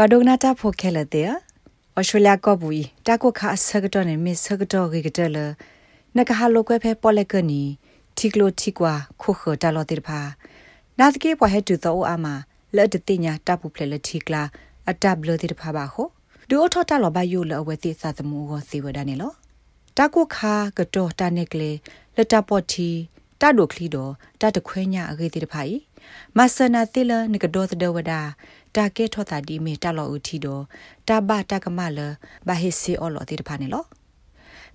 ပဒုနာတာဖိုခဲလတဲ့ဩစတြေးလျကဘူတာကိုခါဆကတော့နေမစ်ဆကတော့ဂေကတလနကဟာလိုကွဲဖဲပေါ်လက်ကနီတီကလိုတီကွာခုခတာလောတိဖာနာတကေပွားဟဲတူတော့အာမလက်တတိညာတပူဖလေလတီကလာအတဘလတိဖာပါခိုဒူအထောတာလောဘယိုလအဝဲတိစာသမှုကိုစီဝဒနေလောတာကိုခါကတော့တာနေကလေလက်တပေါ်တီတတ်ဒိုခလီဒိုတတ်တခွဲညာအဂေတိတဖိုင် မဆနာတိလနကဒောသဒဝဒါတာကေထောတာဒီမီတလောဦးထီဒိုတဘတကမလဘဟိစီအော်လောတိတဖာနေလော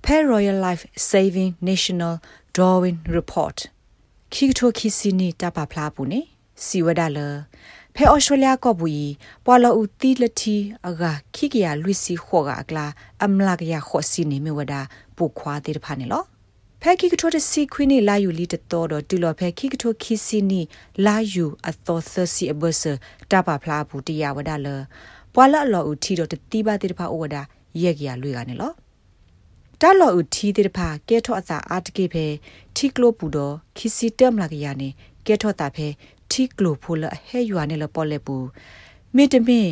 Pay Royal Life Saving National Drawing Report ခိထိုခိစီနီတပဖလားပူနေစီဝဒါလဖဲဩစတြေးလျကဘူီပွာလဦးတီလတီအဂါခိကရလူစီခောကအကလာအမလာကရခောစီနေမြဝဒါပုခွာတိတဖာနေလော ဖဲခိကထိုတစီခွိနေလာယူလီတတော်တော်တူလောဖဲခိကထိုခိစီနီလာယူအသောသစီအဘဆတပဖလားဘူးတရားဝဒလပွာလအလောဦးထီတော်တတိပါတိတဖာဩဝဒရက်ကြလွေကနေလောတလောဦးထီတိတဖာကဲထော့အစာအာတကေဖဲထီကလိုပူတော်ခိစီတမ်လာကရနေကဲထော့တာဖဲထီကလိုဖိုလဟဲယူအနေလပေါ်လေပူမေတမင်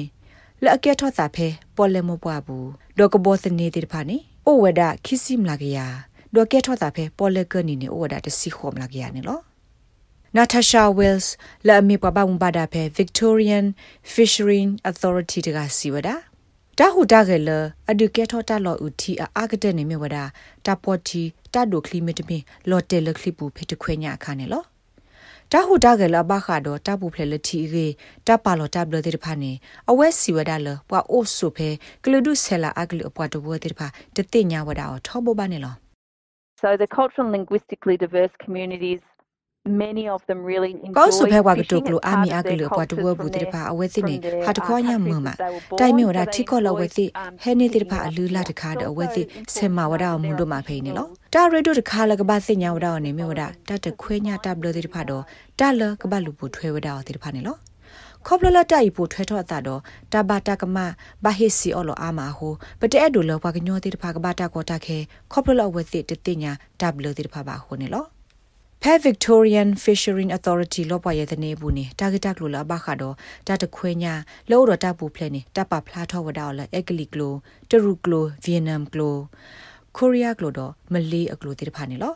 လအကဲထော့တာဖဲပေါ်လေမပွားဘူးဒေါကဘောစနေတိတဖာနေဩဝဒခိစီမလာကရ ဒေါကဲထော့တာဖဲပေါ်လေကနီနေဩဝဒတစီခေါမလာကရနေလော Natasha Wells လာမီပပဝံဘာဒါဖဲ Victorian Fishery Authority တကစီဝဒါတာဟူတာကလေအဒုကေထောတာလောဥတီအာကတဲ့နေမြဝဒါတာပေါ်တီတာဒိုကလီမီတမီလော်တယ်လကလီပူဖေတခွေညာခါနေလောတာဟူတာကလဘခါတော့တာပူဖလေလတီရေတာပါလောတာဘလတဲ့ဖာနေအဝဲစီဝဒါလပွာအိုဆုဖဲကလဒုဆဲလာအကလအပွားတဘဝတဲ့ဖာတတိညာဝဒါအောထောဘဘာနေလော So the cultural and linguistically diverse communities many of them really enjoy ကောဆုဖဲဝါကတုကလိုအာမီအကလပွားတဝဘူးတဲ့ဖာအဝဲသိနေဟာတခွားညမမတိုင်မြေဝဒတိကောလဝဲသိဟဲနေတဲ့ဖာအလူလာတခါတော့ဝဲသိဆေမဝဒမွန်တို့မှာဖိနေလောတာရေဒိုတခါလကဘာသိညာဝဒနေမြေဝဒတတခွေးညတဘလတဲ့ဖာတော့တလကဘာလူပူထွဲဝဒတဲ့ဖာနေလော ခေါပလလတိုင်ပိုထွဲထော့တာတော့တဘာတကမဘာဟိစီအော်လိုအာမာဟိုပတဲဒိုလောဘကညောတဲ့ဖာကဘာတာကောတာခဲခေါပလလဝဲသိတတိညာတဘလတဲ့ဖာဘာဟိုနေလောဖဲ Victorian Fishery Authority လောပွားရဲ့တဲ့နေဘူးနေတာဂက်တက်လိုလာဘခါတော့တတခွေညာလောတော့တပ်ဘူးဖလဲနေတပ်ပဖလားထောဝဒါလအက်ကလီကလိုတရူကလိုဗီယက်နမ်ကလိုကိုရီးယားကလိုတော့မလေးအကလိုတိတဖာနေလော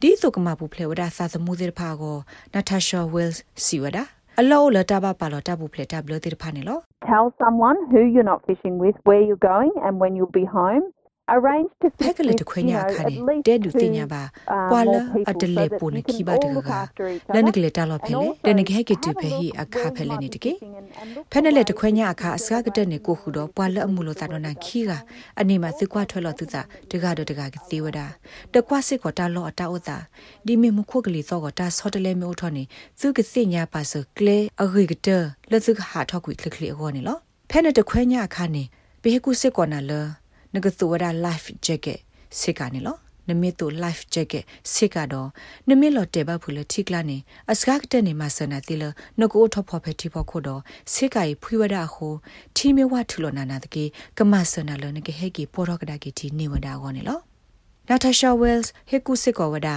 ဒီစုကမဘူးဖလဲဝဒါစာသမှုတိတဖာကို Natasha Wells စီဝဒါ အလောလတဘပါလောတဘူးဖလဲတဘလတိတဖာနေလော Tell someone who you're not fishing with where you're going and when you'll be home ဖက်ကလေးတခွညာခါတဲ့ဒူတင်ညာပါပွာလအတလေပုံခိပါတကကလနကလေတာလောဖဲလေတနကဟဲကတူဖဲဟီအခါဖဲလေနေတကေဖဲနလေတခွညာအခါအစကတဲ့နေကိုခုတော့ပွာလအမှုလို့တာတော့နာခီကအနေမှာသကွာထွဲလို့သူသာတကတော့တကကသေးဝဒတကွာစစ်ကတာလောအတာဥတာဒီမီမခုကလေးသောကတာဆော့တလဲမျိုးထော်နေသူကစိညာပါစကလေအဂိကတလက်စုကဟာထောက်ကွေကလကလေးဟောနေလောဖဲနတခွညာအခါနေဘေကုစစ်ကောနာလော နဂသူဝဒ life jacket စစ်ကနေလောနမီတူ life jacket စစ်ကတော့နမီလော်တေဘဖူလထိကလာနေအစကားကတဲ့နေမှာစနာတိလနကိုထဖော်ဖက်တိဖို့ခုတော့စစ်ကကြီးဖွေဝဒဟိုထီမီဝထူလနာနာတကေကမဆနာလနကေဟေကီပေါ်တော့ကဒါကီတီနေဝဒါကောနေလောနာတာရှာဝဲလ်ဟေကူစစ်ကောဝဒါ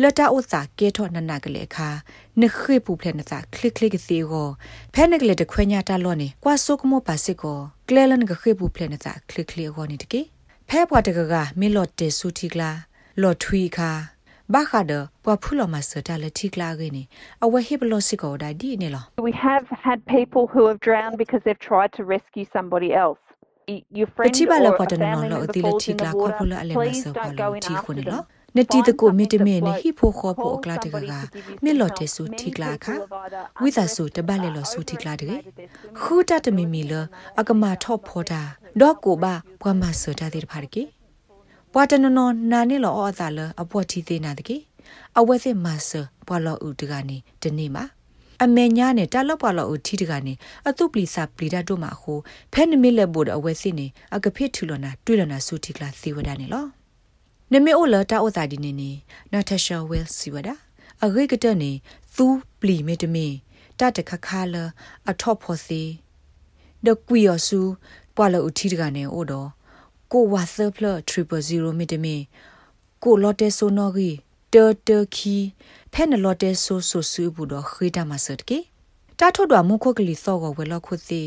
လတာဥစာကေထောနနာကလေခါနခိပူဖလက်နစာခလစ်ခလစ်ကစီကိုဖဲနကလေတခွညာတာလောနေကွာဆုကမောပါစစ်ကိုကလဲလန်ကခိပူဖလက်နစာခလစ်ခလစ်ကိုနေတကေဖဲပွားတကကမေလော့တေဆူတီကလာလော့ထွီခါဘာခါဒပွားဖူလောမစတာလက်တီကလာကင်းအဝဟိဘလောစစ်ကိုဒါဒီနေလော We have had people who have drowned because they've tried to rescue somebody else your friend or a family member falls in the water please don't go in after them နတီတကိုမီတမေနဟိဖိုခေါ်ဖိုအကလာတကကမေလော်တေဆူတီကလာခဝိသဆူတပတ်လေလော်ဆူတီကလာတကေခူတတမီမီလအကမာထော့ဖောတာဒေါကိုဘာဘွာမဆတာတဲ့ဖာကေဘွာတနနောနာနေလောအော်သာလအပွားတီသေးနာတကေအဝဲစစ်မဆဘွာလော်ဥတကနေတနေ့မှာအမေညာနဲ့တလောက်ပါလောက်ဦးထီတကနေအတုပလီစာပလီဒတ်တို့မှာဟိုဖဲနမီလက်ဘို့အဝဲစစ်နေအကဖိထူလနာတွေ့လနာဆူတီကလာသေဝဒနေလော နမေအိုလာတာအိုသာဒီနေနေနာတာရှာဝဲလ်စီဝဒါအဂိကတနေသူပလီမေတမီတတခခါလအထော့ဖို့စီဒကွီယဆူပွာလဥတီတကနေအိုတော့ကိုဝါဆပ်ဖလ300မေတမီကိုလော်တဲဆိုနော်ဂီတတခီဖဲနလော်တဲဆိုဆိုဆူဘူးတော့ခေတာမဆတ်ကေတာထော့တော်မုခုကလီသောကဝဲလောက်ခုစီ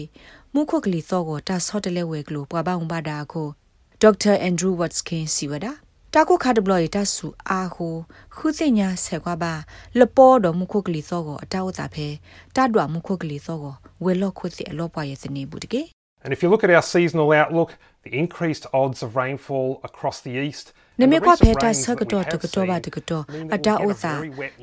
မှုခုကလီသောကိုတာဆော့တလဲဝဲကလိုပွားပါဝန်ပါတာကိုဒေါက်တာအန်ဒရူးဝတ်စကင်စီဝဒါ တာကိုခါဒဘလရတဆူအာဟိုခုသိညာဆက်ကွာပါလပေါ်တော်မှုခုကလီသောကိုအတောက်တာဖဲတတ်တော်မှုခုကလီသောကိုဝဲလော့ခုသိအလောပွားရဲ့စနေဘူးတကေ And if you look at our seasonal outlook, the increased odds of rainfall across the east နမေကွာဖေတာဆကတော့တကတော့ဘာတကတော့အတာအိုသာ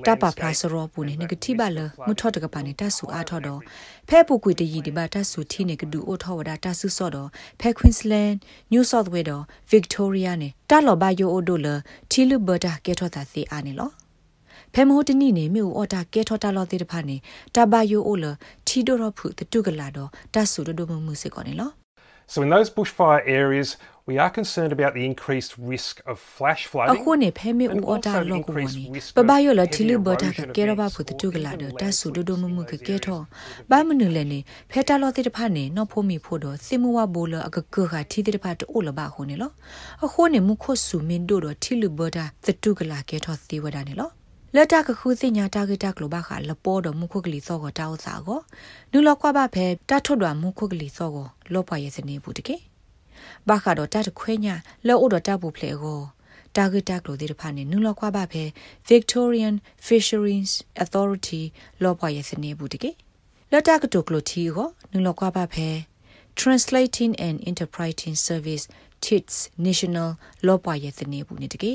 တပါဖလာစရောပူနေငကတိပါလမထော့တကပါနေတဆူအားထော့တော့ဖဲပူကွေတရီဒီပါတဆူထီနေကဒူအိုထောဝဒါတဆူစော့တော့ဖဲကွင်းစလန်နယူးဆော့သဝေတော့ဗစ်တိုးရီယာနေတလော်ဘာယိုအိုဒိုလထီလူဘတာကဲထော့တာစီအားနေလောဖဲမိုးတနိနေမြို့အော်တာကဲထောတာလော်တေတဖာနေတဘာယိုအိုလထီဒိုရဖုတတုကလာတော့တဆူဒိုမမှုစေကောနေလော So in those bushfire areas, we are concerned about the increased risk of flash flooding. အခုနေဖဲမေဦးအော်တာလော့ကိုဝနီပပယောလတီလူဘတာကကဲရပါဖုတတုကလာတော့တဆူဒိုဒိုမမှုကကဲထောဘာမနုလဲနေဖဲတာလော်တေတဖာနေနော်ဖိုမီဖို့တော့စိမဝဘိုလအကကခါထီတေတဖာတိုးလပါခုနေလောအခုနေမှုခွဆူမင်ဒိုတော့တီ လူဘတာတတုကလာကဲထောသေးဝဒနေလောလက်တကခုစညာတာဂက်တကလိုဘာခါလပေါ်တော့မုခုကလီစောကိုတောက်စာကိုနူလောက်ကွာဘာဖဲတထွတ်တော်မုခုကလီစောကိုလောပွားရဲ့စနေဘူးတကေဘာခါတော့တတ်ခွဲညာလောအိုတော့တဘူးဖလေကိုတာဂက်တကလိုဒီတဖာနေနူလောက်ကွာဘာဖဲ Victorian Fisheries Authority လောပွားရဲ့စနေဘူးတကေလက်တကတိုကလိုတီကိုနူလောက်ကွာဘာဖဲ Translating and Interpreting Service TITS National လောပွားရဲ့စနေဘူးနေတကေ